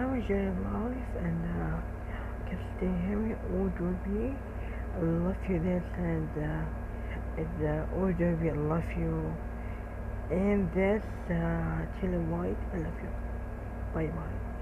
Have a your life and uh, keep stay heavy all be. I love you this and uh, and uh, all be I love you. And this uh, Chili White I love you. Bye bye.